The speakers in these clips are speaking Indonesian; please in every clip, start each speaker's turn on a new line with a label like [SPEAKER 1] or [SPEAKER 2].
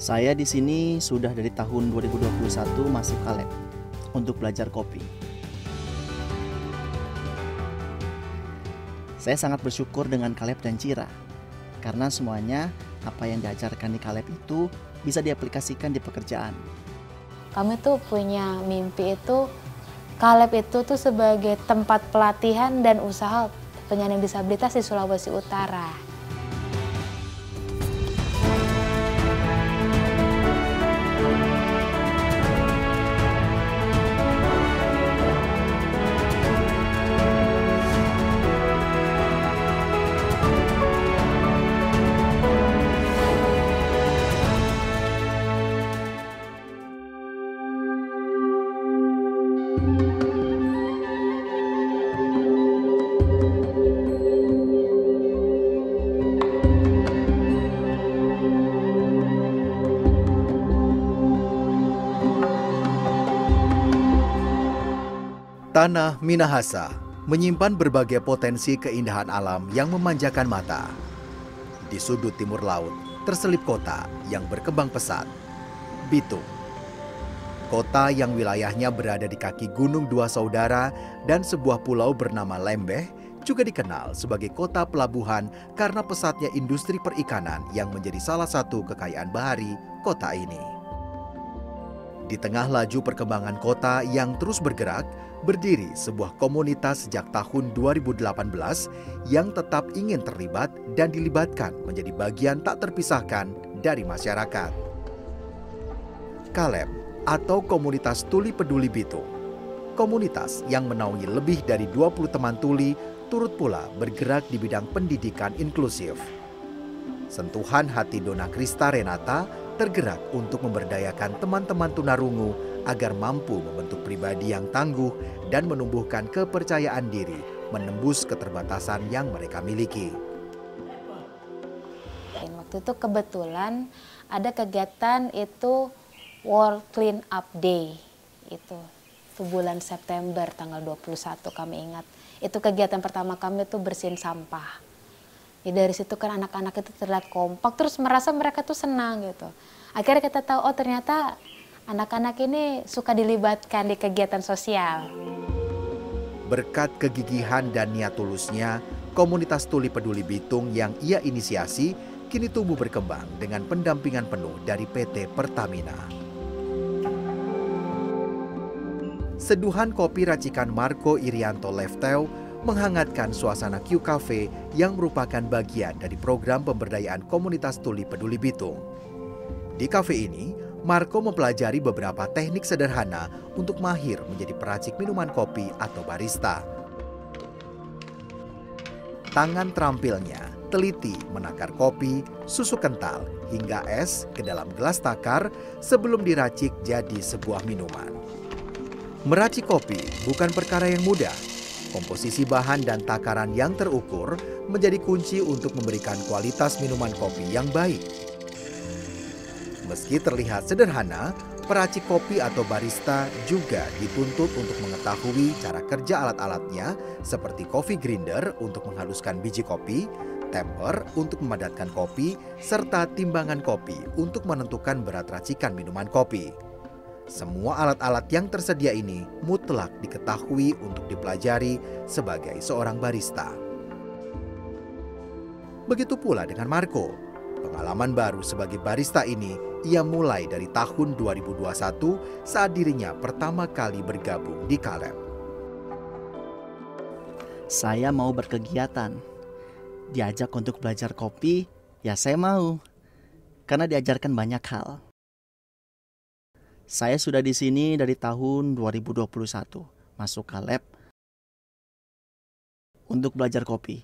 [SPEAKER 1] Saya di sini sudah dari tahun 2021 masuk Kaleb untuk belajar kopi. Saya sangat bersyukur dengan Kaleb dan Cira karena semuanya apa yang diajarkan di Kaleb itu bisa diaplikasikan di pekerjaan.
[SPEAKER 2] Kami tuh punya mimpi itu Kaleb itu tuh sebagai tempat pelatihan dan usaha penyandang disabilitas di Sulawesi Utara.
[SPEAKER 3] Tanah Minahasa menyimpan berbagai potensi keindahan alam yang memanjakan mata. Di sudut timur laut terselip kota yang berkembang pesat, Bitung. Kota yang wilayahnya berada di kaki Gunung Dua Saudara dan sebuah pulau bernama Lembeh juga dikenal sebagai kota pelabuhan karena pesatnya industri perikanan yang menjadi salah satu kekayaan bahari kota ini. Di tengah laju perkembangan kota yang terus bergerak, berdiri sebuah komunitas sejak tahun 2018 yang tetap ingin terlibat dan dilibatkan menjadi bagian tak terpisahkan dari masyarakat. Kaleb atau Komunitas Tuli Peduli Bitung. Komunitas yang menaungi lebih dari 20 teman tuli turut pula bergerak di bidang pendidikan inklusif. Sentuhan hati Dona Krista Renata tergerak untuk memberdayakan teman-teman tunarungu agar mampu membentuk pribadi yang tangguh dan menumbuhkan kepercayaan diri menembus keterbatasan yang mereka miliki.
[SPEAKER 2] Waktu itu kebetulan ada kegiatan itu World Clean Up Day itu itu bulan September tanggal 21 kami ingat. Itu kegiatan pertama kami itu bersihin sampah ya dari situ kan anak-anak itu terlihat kompak terus merasa mereka tuh senang gitu. Akhirnya kita tahu oh ternyata anak-anak ini suka dilibatkan di kegiatan sosial.
[SPEAKER 3] Berkat kegigihan dan niat tulusnya komunitas tuli peduli Bitung yang ia inisiasi kini tumbuh berkembang dengan pendampingan penuh dari PT Pertamina. Seduhan kopi racikan Marco Irianto Lefteu menghangatkan suasana Q Cafe yang merupakan bagian dari program pemberdayaan komunitas tuli peduli Bitung. Di kafe ini, Marco mempelajari beberapa teknik sederhana untuk mahir menjadi peracik minuman kopi atau barista. Tangan terampilnya teliti menakar kopi, susu kental, hingga es ke dalam gelas takar sebelum diracik jadi sebuah minuman. Meracik kopi bukan perkara yang mudah, Komposisi bahan dan takaran yang terukur menjadi kunci untuk memberikan kualitas minuman kopi yang baik. Meski terlihat sederhana, peracik kopi atau barista juga dituntut untuk mengetahui cara kerja alat-alatnya seperti coffee grinder untuk menghaluskan biji kopi, temper untuk memadatkan kopi, serta timbangan kopi untuk menentukan berat racikan minuman kopi. Semua alat-alat yang tersedia ini mutlak diketahui untuk dipelajari sebagai seorang barista. Begitu pula dengan Marco. Pengalaman baru sebagai barista ini ia mulai dari tahun 2021 saat dirinya pertama kali bergabung di Kaleb.
[SPEAKER 1] Saya mau berkegiatan. Diajak untuk belajar kopi, ya saya mau. Karena diajarkan banyak hal. Saya sudah di sini dari tahun 2021, masuk ke lab untuk belajar kopi.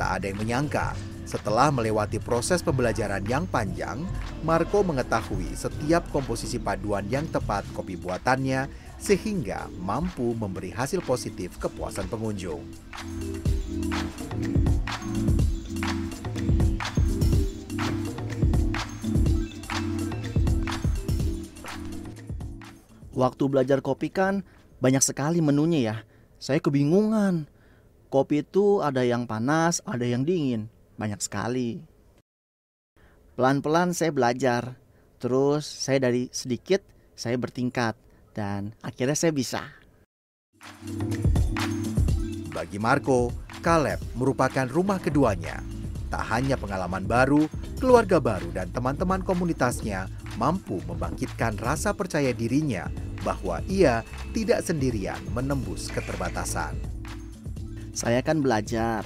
[SPEAKER 3] Tak ada yang menyangka, setelah melewati proses pembelajaran yang panjang, Marco mengetahui setiap komposisi paduan yang tepat kopi buatannya sehingga mampu memberi hasil positif kepuasan pengunjung.
[SPEAKER 1] Waktu belajar kopi kan banyak sekali menunya ya. Saya kebingungan. Kopi itu ada yang panas, ada yang dingin. Banyak sekali. Pelan-pelan saya belajar. Terus saya dari sedikit saya bertingkat dan akhirnya saya bisa.
[SPEAKER 3] Bagi Marco, Caleb merupakan rumah keduanya. Tak hanya pengalaman baru, keluarga baru dan teman-teman komunitasnya mampu membangkitkan rasa percaya dirinya bahwa ia tidak sendirian menembus keterbatasan.
[SPEAKER 1] Saya kan belajar.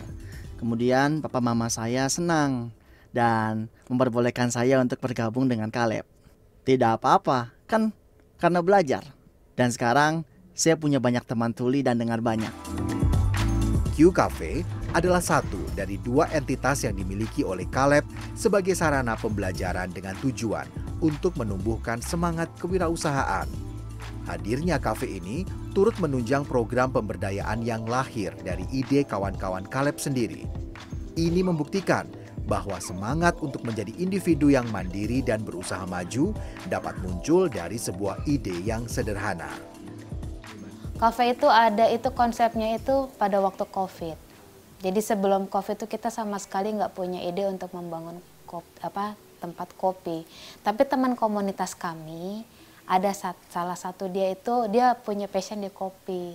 [SPEAKER 1] Kemudian papa mama saya senang dan memperbolehkan saya untuk bergabung dengan Caleb. Tidak apa-apa, kan karena belajar. Dan sekarang saya punya banyak teman tuli dan dengar banyak.
[SPEAKER 3] Q Cafe adalah satu dari dua entitas yang dimiliki oleh Caleb sebagai sarana pembelajaran dengan tujuan untuk menumbuhkan semangat kewirausahaan. Hadirnya kafe ini turut menunjang program pemberdayaan yang lahir dari ide kawan-kawan Caleb sendiri. Ini membuktikan bahwa semangat untuk menjadi individu yang mandiri dan berusaha maju dapat muncul dari sebuah ide yang sederhana.
[SPEAKER 2] Kafe itu ada itu konsepnya itu pada waktu COVID. Jadi sebelum COVID itu kita sama sekali nggak punya ide untuk membangun kopi, apa tempat kopi. Tapi teman komunitas kami ada sat, salah satu dia itu dia punya passion di kopi,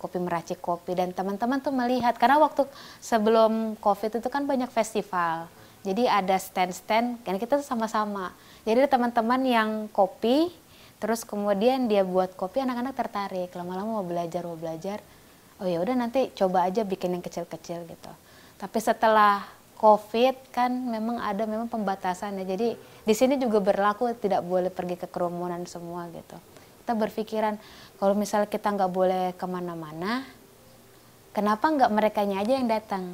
[SPEAKER 2] kopi meracik kopi dan teman-teman tuh melihat karena waktu sebelum COVID itu kan banyak festival. Jadi ada stand-stand, kan kita tuh sama-sama. Jadi teman-teman yang kopi, terus kemudian dia buat kopi anak-anak tertarik lama-lama mau belajar mau belajar oh ya udah nanti coba aja bikin yang kecil-kecil gitu. Tapi setelah covid kan memang ada memang pembatasannya. Jadi di sini juga berlaku tidak boleh pergi ke kerumunan semua gitu. Kita berpikiran kalau misalnya kita nggak boleh ke mana-mana kenapa nggak mereka aja yang datang?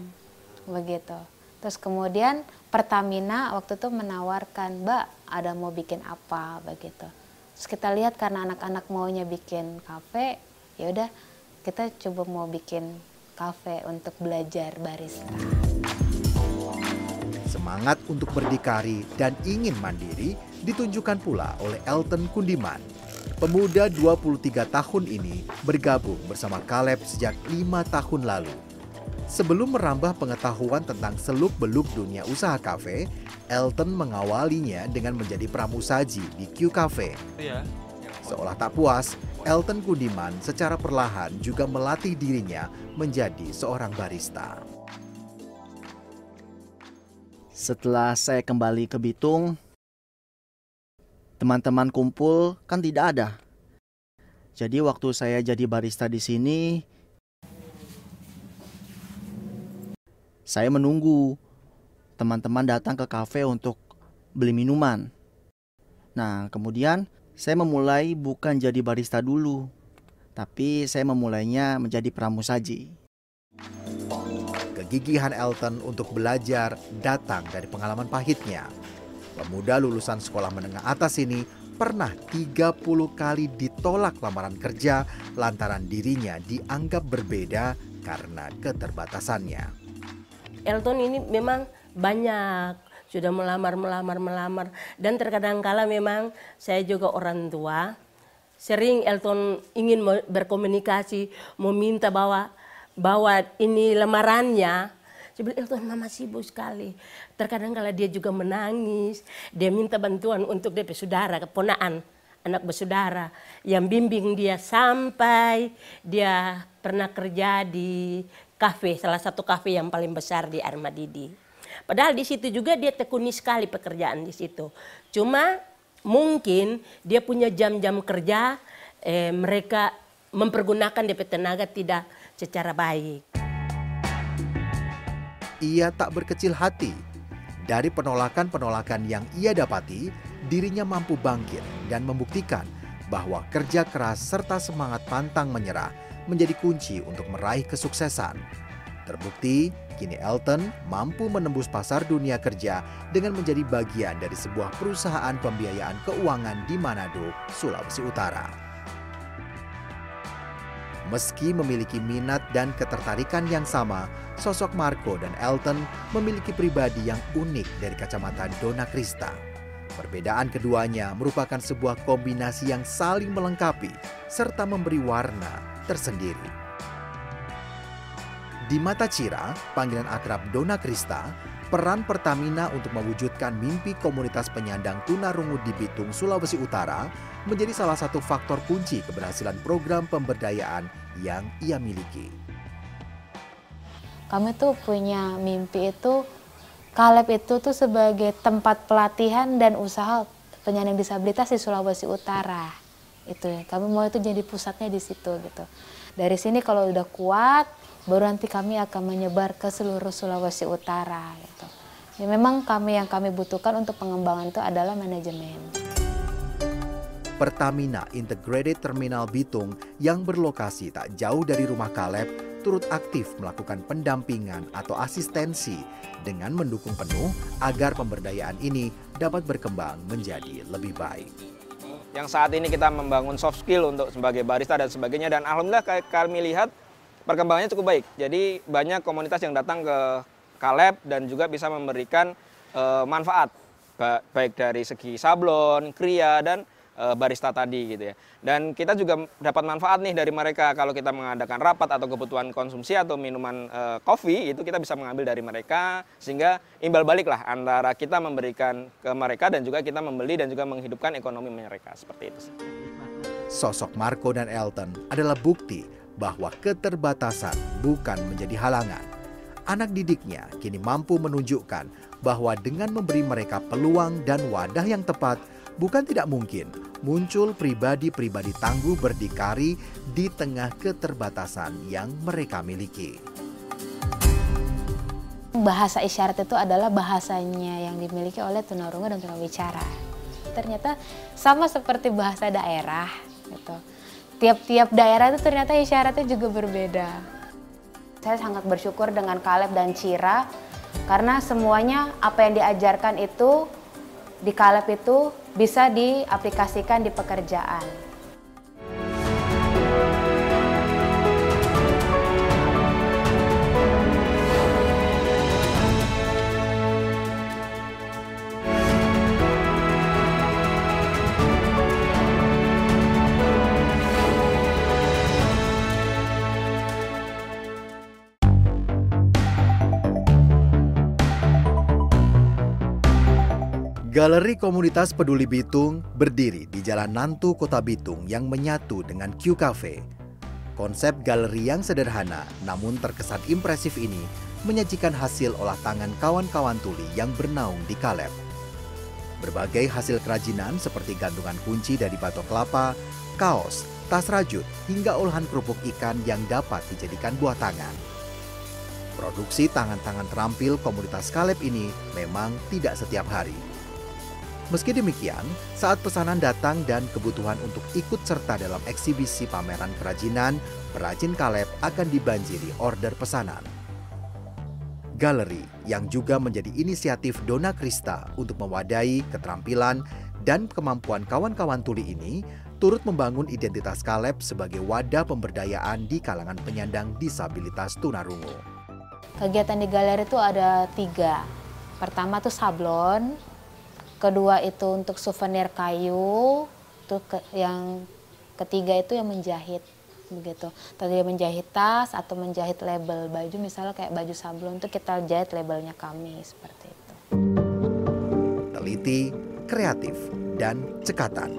[SPEAKER 2] Begitu. Terus kemudian Pertamina waktu itu menawarkan mbak ada mau bikin apa? Begitu. Terus kita lihat karena anak-anak maunya bikin kafe, ya udah kita coba mau bikin kafe untuk belajar barista.
[SPEAKER 3] Semangat untuk berdikari dan ingin mandiri ditunjukkan pula oleh Elton Kundiman. Pemuda 23 tahun ini bergabung bersama Caleb sejak lima tahun lalu. Sebelum merambah pengetahuan tentang seluk-beluk dunia usaha kafe, Elton mengawalinya dengan menjadi pramusaji di Q Cafe. Iya. Seolah tak puas, Elton Kundiman secara perlahan juga melatih dirinya menjadi seorang barista.
[SPEAKER 1] Setelah saya kembali ke Bitung, teman-teman kumpul kan tidak ada. Jadi waktu saya jadi barista di sini, saya menunggu teman-teman datang ke kafe untuk beli minuman. Nah, kemudian saya memulai bukan jadi barista dulu, tapi saya memulainya menjadi pramusaji.
[SPEAKER 3] Kegigihan Elton untuk belajar datang dari pengalaman pahitnya. Pemuda lulusan sekolah menengah atas ini pernah 30 kali ditolak lamaran kerja lantaran dirinya dianggap berbeda karena keterbatasannya.
[SPEAKER 4] Elton ini memang banyak sudah melamar melamar melamar. Dan terkadang kala memang saya juga orang tua sering Elton ingin berkomunikasi meminta bahwa bahwa ini lamarannya. Saya bilang Elton mama sibuk sekali. Terkadang kala dia juga menangis. Dia minta bantuan untuk DP saudara keponaan anak bersaudara yang bimbing dia sampai dia pernah kerja di kafe salah satu kafe yang paling besar di Armadidi. Padahal di situ juga dia tekuni sekali pekerjaan di situ. Cuma mungkin dia punya jam-jam kerja eh, mereka mempergunakan DP tenaga tidak secara baik.
[SPEAKER 3] Ia tak berkecil hati. Dari penolakan-penolakan yang ia dapati, dirinya mampu bangkit dan membuktikan bahwa kerja keras serta semangat pantang menyerah menjadi kunci untuk meraih kesuksesan. Terbukti, kini Elton mampu menembus pasar dunia kerja dengan menjadi bagian dari sebuah perusahaan pembiayaan keuangan di Manado, Sulawesi Utara. Meski memiliki minat dan ketertarikan yang sama, sosok Marco dan Elton memiliki pribadi yang unik dari kacamata Dona Krista. Perbedaan keduanya merupakan sebuah kombinasi yang saling melengkapi serta memberi warna tersendiri. Di mata Cira, panggilan akrab Dona Krista, peran Pertamina untuk mewujudkan mimpi komunitas penyandang tunarungu di Bitung, Sulawesi Utara menjadi salah satu faktor kunci keberhasilan program pemberdayaan yang ia miliki.
[SPEAKER 2] Kami tuh punya mimpi itu Kaleb itu tuh sebagai tempat pelatihan dan usaha penyandang disabilitas di Sulawesi Utara. Itu ya, kami mau itu jadi pusatnya di situ gitu. Dari sini kalau udah kuat, baru nanti kami akan menyebar ke seluruh Sulawesi Utara gitu. Ya memang kami yang kami butuhkan untuk pengembangan itu adalah manajemen.
[SPEAKER 3] Pertamina Integrated Terminal Bitung yang berlokasi tak jauh dari rumah Kaleb turut aktif melakukan pendampingan atau asistensi dengan mendukung penuh agar pemberdayaan ini dapat berkembang menjadi lebih baik.
[SPEAKER 5] Yang saat ini kita membangun soft skill untuk sebagai barista dan sebagainya dan alhamdulillah kami lihat perkembangannya cukup baik. Jadi banyak komunitas yang datang ke Kaleb dan juga bisa memberikan uh, manfaat baik dari segi sablon, kria dan uh, barista tadi gitu ya. Dan kita juga dapat manfaat nih dari mereka kalau kita mengadakan rapat atau kebutuhan konsumsi atau minuman uh, kopi itu kita bisa mengambil dari mereka sehingga imbal balik lah antara kita memberikan ke mereka dan juga kita membeli dan juga menghidupkan ekonomi mereka seperti itu.
[SPEAKER 3] Sosok Marco dan Elton adalah bukti bahwa keterbatasan bukan menjadi halangan. Anak didiknya kini mampu menunjukkan bahwa dengan memberi mereka peluang dan wadah yang tepat, bukan tidak mungkin muncul pribadi-pribadi tangguh berdikari di tengah keterbatasan yang mereka miliki.
[SPEAKER 2] Bahasa isyarat itu adalah bahasanya yang dimiliki oleh tunarungu dan tunawicara. Ternyata sama seperti bahasa daerah gitu. Tiap-tiap daerah itu ternyata isyaratnya juga berbeda. Saya sangat bersyukur dengan Kaleb dan Cira karena semuanya apa yang diajarkan itu di Kaleb itu bisa diaplikasikan di pekerjaan.
[SPEAKER 3] Galeri Komunitas Peduli Bitung berdiri di Jalan Nantu, Kota Bitung yang menyatu dengan Q Cafe. Konsep galeri yang sederhana namun terkesan impresif ini menyajikan hasil olah tangan kawan-kawan tuli yang bernaung di Kaleb. Berbagai hasil kerajinan seperti gantungan kunci dari batok kelapa, kaos, tas rajut, hingga olahan kerupuk ikan yang dapat dijadikan buah tangan. Produksi tangan-tangan terampil komunitas Kaleb ini memang tidak setiap hari Meski demikian, saat pesanan datang dan kebutuhan untuk ikut serta dalam eksibisi pameran kerajinan, perajin Kaleb akan dibanjiri order pesanan. Galeri yang juga menjadi inisiatif Dona Krista untuk mewadahi keterampilan dan kemampuan kawan-kawan tuli ini turut membangun identitas Kaleb sebagai wadah pemberdayaan di kalangan penyandang disabilitas tunarungu.
[SPEAKER 2] Kegiatan di galeri itu ada tiga. Pertama tuh sablon, kedua itu untuk souvenir kayu tuh ke, yang ketiga itu yang menjahit begitu. Tadi menjahit tas atau menjahit label baju misalnya kayak baju sablon itu kita jahit labelnya kami seperti itu.
[SPEAKER 3] Teliti kreatif dan cekatan.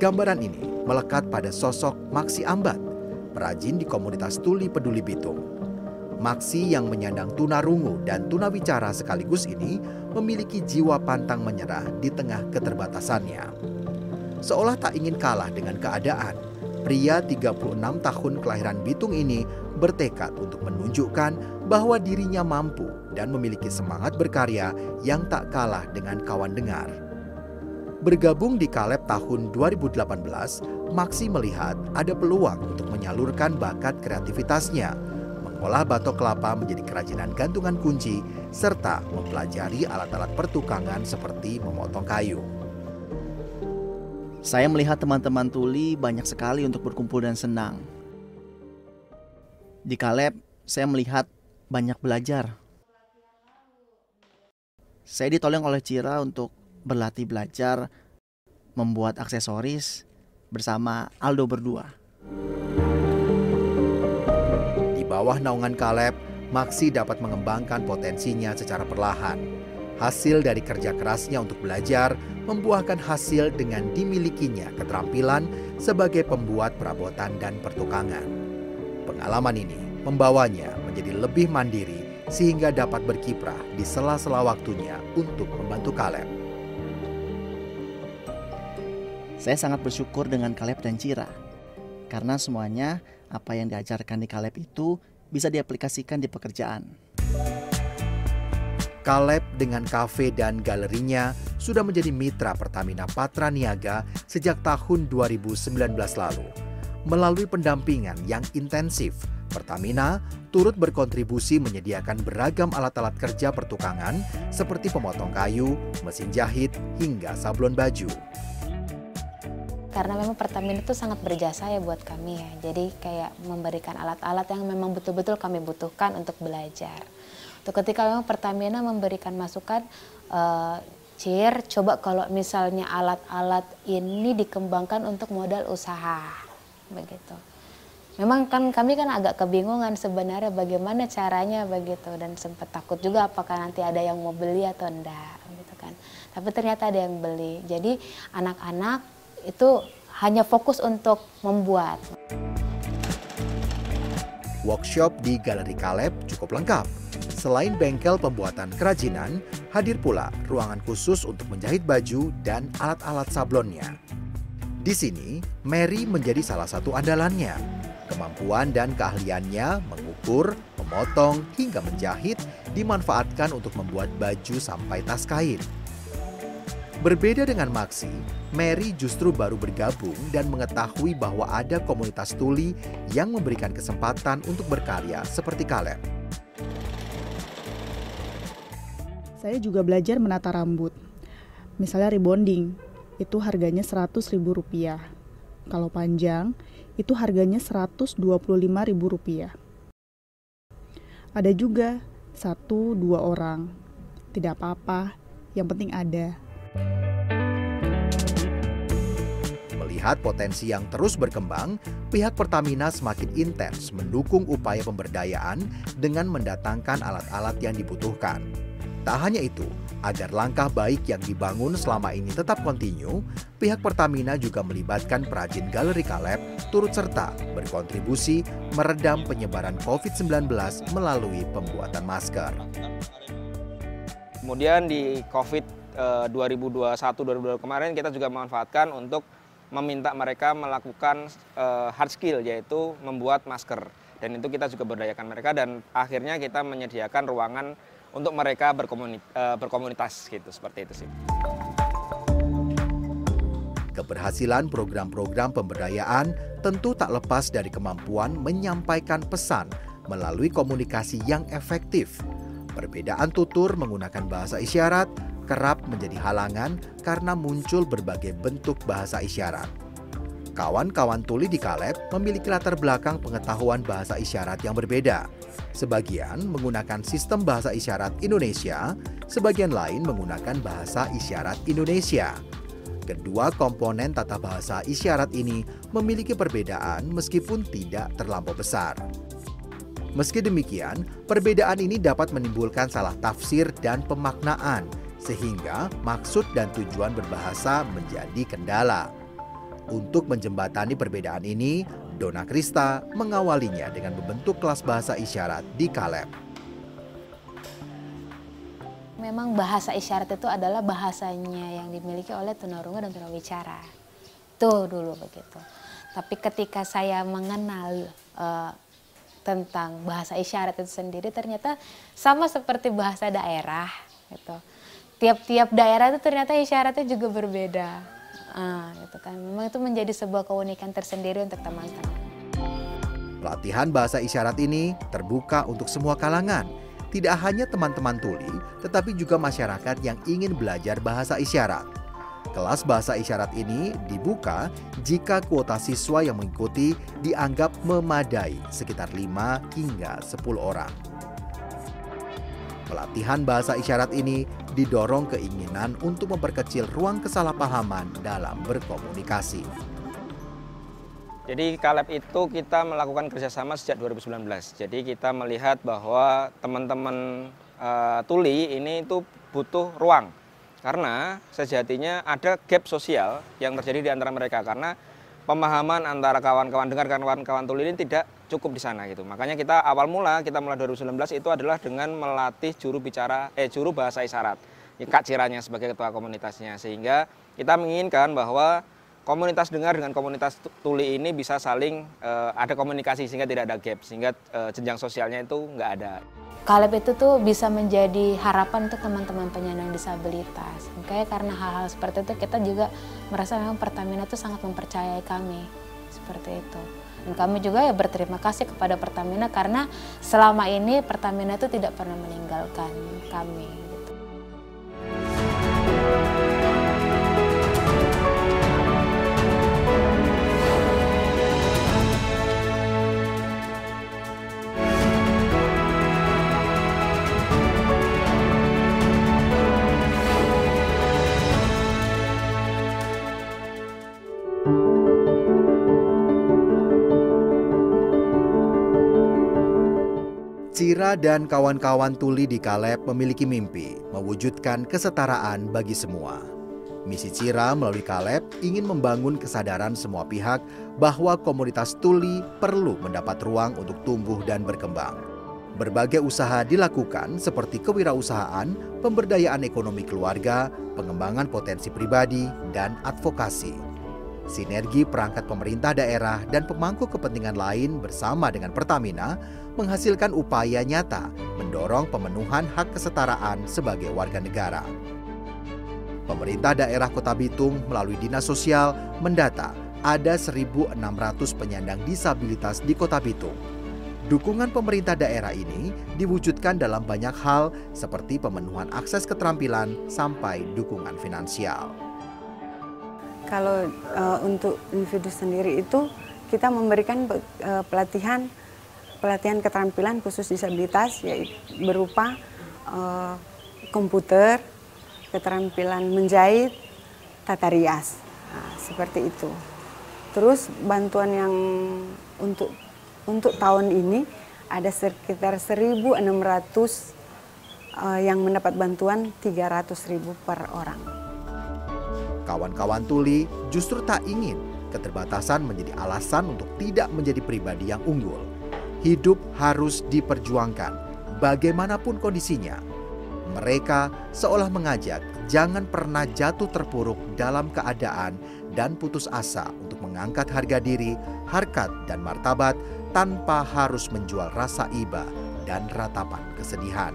[SPEAKER 3] Gambaran ini melekat pada sosok Maksi Ambat perajin di komunitas Tuli Peduli Bitung Maksi yang menyandang tunarungu dan tunawicara sekaligus ini memiliki jiwa pantang menyerah di tengah keterbatasannya. Seolah tak ingin kalah dengan keadaan, pria 36 tahun kelahiran Bitung ini bertekad untuk menunjukkan bahwa dirinya mampu dan memiliki semangat berkarya yang tak kalah dengan kawan dengar. Bergabung di Kaleb tahun 2018, Maksi melihat ada peluang untuk menyalurkan bakat kreativitasnya mengolah batok kelapa menjadi kerajinan gantungan kunci, serta mempelajari alat-alat pertukangan seperti memotong kayu.
[SPEAKER 1] Saya melihat teman-teman tuli banyak sekali untuk berkumpul dan senang. Di Kaleb, saya melihat banyak belajar. Saya ditolong oleh Cira untuk berlatih belajar membuat aksesoris bersama Aldo berdua
[SPEAKER 3] bawah naungan Kaleb, Maksi dapat mengembangkan potensinya secara perlahan. Hasil dari kerja kerasnya untuk belajar membuahkan hasil dengan dimilikinya keterampilan sebagai pembuat perabotan dan pertukangan. Pengalaman ini membawanya menjadi lebih mandiri sehingga dapat berkiprah di sela-sela waktunya untuk membantu Kaleb.
[SPEAKER 1] Saya sangat bersyukur dengan Kaleb dan Cira. Karena semuanya apa yang diajarkan di Kaleb itu bisa diaplikasikan di pekerjaan.
[SPEAKER 3] Kaleb dengan kafe dan galerinya sudah menjadi mitra Pertamina Patra Niaga sejak tahun 2019 lalu. Melalui pendampingan yang intensif, Pertamina turut berkontribusi menyediakan beragam alat-alat kerja pertukangan seperti pemotong kayu, mesin jahit, hingga sablon baju
[SPEAKER 2] karena memang Pertamina itu sangat berjasa ya buat kami ya. Jadi kayak memberikan alat-alat yang memang betul-betul kami butuhkan untuk belajar. Untuk ketika memang Pertamina memberikan masukan, uh, Cir, coba kalau misalnya alat-alat ini dikembangkan untuk modal usaha, begitu. Memang kan kami kan agak kebingungan sebenarnya bagaimana caranya begitu dan sempat takut juga apakah nanti ada yang mau beli atau enggak, gitu kan. Tapi ternyata ada yang beli. Jadi anak-anak itu hanya fokus untuk membuat.
[SPEAKER 3] Workshop di Galeri Kaleb cukup lengkap. Selain bengkel pembuatan kerajinan, hadir pula ruangan khusus untuk menjahit baju dan alat-alat sablonnya. Di sini, Mary menjadi salah satu andalannya. Kemampuan dan keahliannya mengukur, memotong, hingga menjahit dimanfaatkan untuk membuat baju sampai tas kain. Berbeda dengan Maxi, Mary justru baru bergabung dan mengetahui bahwa ada komunitas tuli yang memberikan kesempatan untuk berkarya seperti Kaleb.
[SPEAKER 6] Saya juga belajar menata rambut. Misalnya rebonding, itu harganya Rp100.000. Kalau panjang, itu harganya Rp125.000. Ada juga satu dua orang. Tidak apa-apa, yang penting ada.
[SPEAKER 3] Melihat potensi yang terus berkembang, pihak Pertamina semakin intens mendukung upaya pemberdayaan dengan mendatangkan alat-alat yang dibutuhkan. Tak hanya itu, agar langkah baik yang dibangun selama ini tetap kontinu, pihak Pertamina juga melibatkan perajin galeri Kaleb turut serta berkontribusi meredam penyebaran COVID-19 melalui pembuatan masker.
[SPEAKER 5] Kemudian di COVID 2021-2022 eh, kemarin kita juga memanfaatkan untuk meminta mereka melakukan uh, hard skill yaitu membuat masker dan itu kita juga berdayakan mereka dan akhirnya kita menyediakan ruangan untuk mereka berkomunitas, uh, berkomunitas gitu seperti itu sih.
[SPEAKER 3] Keberhasilan program-program pemberdayaan tentu tak lepas dari kemampuan menyampaikan pesan melalui komunikasi yang efektif. Perbedaan tutur menggunakan bahasa isyarat kerap menjadi halangan karena muncul berbagai bentuk bahasa isyarat. Kawan-kawan tuli di Kaleb memiliki latar belakang pengetahuan bahasa isyarat yang berbeda. Sebagian menggunakan sistem bahasa isyarat Indonesia, sebagian lain menggunakan bahasa isyarat Indonesia. Kedua komponen tata bahasa isyarat ini memiliki perbedaan meskipun tidak terlampau besar. Meski demikian, perbedaan ini dapat menimbulkan salah tafsir dan pemaknaan sehingga maksud dan tujuan berbahasa menjadi kendala. Untuk menjembatani perbedaan ini, Dona Krista mengawalinya dengan membentuk kelas bahasa isyarat di Kaleb.
[SPEAKER 2] Memang bahasa isyarat itu adalah bahasanya yang dimiliki oleh tunarungu dan tunawicara. Itu dulu begitu. Tapi ketika saya mengenal uh, tentang bahasa isyarat itu sendiri ternyata sama seperti bahasa daerah gitu tiap-tiap daerah itu ternyata isyaratnya juga berbeda. Ah, gitu kan. Memang itu menjadi sebuah keunikan tersendiri untuk teman-teman.
[SPEAKER 3] Pelatihan bahasa isyarat ini terbuka untuk semua kalangan. Tidak hanya teman-teman tuli, tetapi juga masyarakat yang ingin belajar bahasa isyarat. Kelas bahasa isyarat ini dibuka jika kuota siswa yang mengikuti dianggap memadai sekitar 5 hingga 10 orang. Pelatihan bahasa isyarat ini didorong keinginan untuk memperkecil ruang kesalahpahaman dalam berkomunikasi.
[SPEAKER 5] Jadi Kaleb itu kita melakukan kerjasama sejak 2019. Jadi kita melihat bahwa teman-teman uh, tuli ini itu butuh ruang. Karena sejatinya ada gap sosial yang terjadi di antara mereka. Karena pemahaman antara kawan-kawan dengar kawan-kawan tuli ini tidak cukup di sana gitu. Makanya kita awal mula kita mulai 2019 itu adalah dengan melatih juru bicara eh juru bahasa isyarat. Kak Ciranya sebagai ketua komunitasnya sehingga kita menginginkan bahwa komunitas dengar dengan komunitas tuli ini bisa saling uh, ada komunikasi sehingga tidak ada gap sehingga uh, jenjang sosialnya itu nggak ada.
[SPEAKER 2] Kaleb itu tuh bisa menjadi harapan untuk teman-teman penyandang disabilitas. Makanya karena hal-hal seperti itu kita juga merasa memang Pertamina itu sangat mempercayai kami seperti itu. Dan kami juga ya berterima kasih kepada Pertamina karena selama ini Pertamina itu tidak pernah meninggalkan kami.
[SPEAKER 3] Dan kawan-kawan tuli di Kaleb memiliki mimpi mewujudkan kesetaraan bagi semua. Misi Cira melalui Kaleb ingin membangun kesadaran semua pihak bahwa komunitas tuli perlu mendapat ruang untuk tumbuh dan berkembang. Berbagai usaha dilakukan seperti kewirausahaan, pemberdayaan ekonomi keluarga, pengembangan potensi pribadi, dan advokasi. Sinergi perangkat pemerintah daerah dan pemangku kepentingan lain bersama dengan Pertamina menghasilkan upaya nyata mendorong pemenuhan hak kesetaraan sebagai warga negara. Pemerintah daerah Kota Bitung melalui Dinas Sosial mendata ada 1.600 penyandang disabilitas di Kota Bitung. Dukungan pemerintah daerah ini diwujudkan dalam banyak hal seperti pemenuhan akses keterampilan sampai dukungan finansial.
[SPEAKER 7] Kalau uh, untuk individu sendiri itu kita memberikan uh, pelatihan pelatihan keterampilan khusus disabilitas yaitu berupa uh, komputer, keterampilan menjahit, tata rias. Nah, seperti itu. Terus bantuan yang untuk untuk tahun ini ada sekitar 1.600 uh, yang mendapat bantuan 300.000 per orang.
[SPEAKER 3] Kawan-kawan tuli justru tak ingin keterbatasan menjadi alasan untuk tidak menjadi pribadi yang unggul hidup harus diperjuangkan bagaimanapun kondisinya. Mereka seolah mengajak jangan pernah jatuh terpuruk dalam keadaan dan putus asa untuk mengangkat harga diri, harkat, dan martabat tanpa harus menjual rasa iba dan ratapan kesedihan.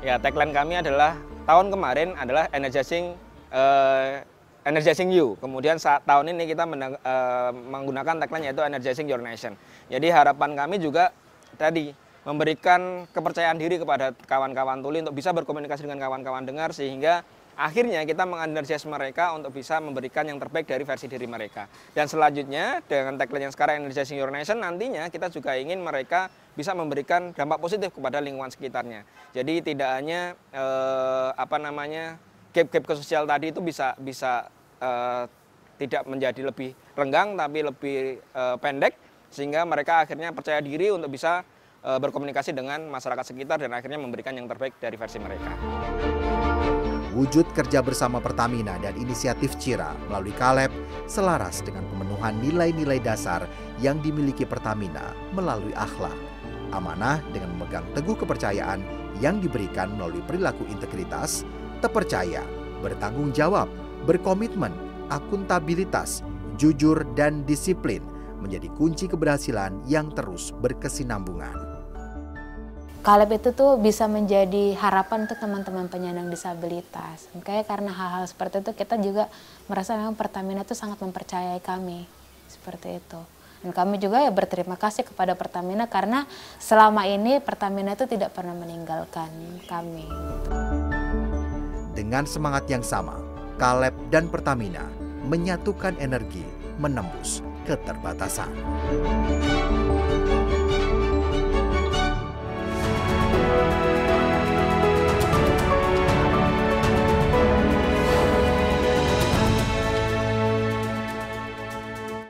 [SPEAKER 5] Ya, tagline kami adalah tahun kemarin adalah energizing uh, Energizing You. Kemudian saat tahun ini kita uh, menggunakan tagline yaitu Energizing Your Nation. Jadi harapan kami juga tadi memberikan kepercayaan diri kepada kawan-kawan tuli untuk bisa berkomunikasi dengan kawan-kawan dengar sehingga akhirnya kita mengenergis mereka untuk bisa memberikan yang terbaik dari versi diri mereka. Dan selanjutnya dengan tagline yang sekarang Energizing Your Nation nantinya kita juga ingin mereka bisa memberikan dampak positif kepada lingkungan sekitarnya. Jadi tidak hanya eh, apa namanya gap-gap sosial tadi itu bisa bisa uh, tidak menjadi lebih renggang tapi lebih uh, pendek sehingga mereka akhirnya percaya diri untuk bisa uh, berkomunikasi dengan masyarakat sekitar dan akhirnya memberikan yang terbaik dari versi mereka.
[SPEAKER 3] Wujud kerja bersama Pertamina dan inisiatif Cira melalui Kaleb selaras dengan pemenuhan nilai-nilai dasar yang dimiliki Pertamina melalui akhlak. Amanah dengan memegang teguh kepercayaan yang diberikan melalui perilaku integritas, terpercaya, bertanggung jawab, berkomitmen, akuntabilitas, jujur, dan disiplin menjadi kunci keberhasilan yang terus berkesinambungan.
[SPEAKER 2] Kaleb itu tuh bisa menjadi harapan untuk teman-teman penyandang disabilitas. Makanya karena hal-hal seperti itu kita juga merasa memang Pertamina itu sangat mempercayai kami. Seperti itu. Dan kami juga ya berterima kasih kepada Pertamina karena selama ini Pertamina itu tidak pernah meninggalkan kami.
[SPEAKER 3] Dengan semangat yang sama, Kaleb dan Pertamina menyatukan energi menembus keterbatasan.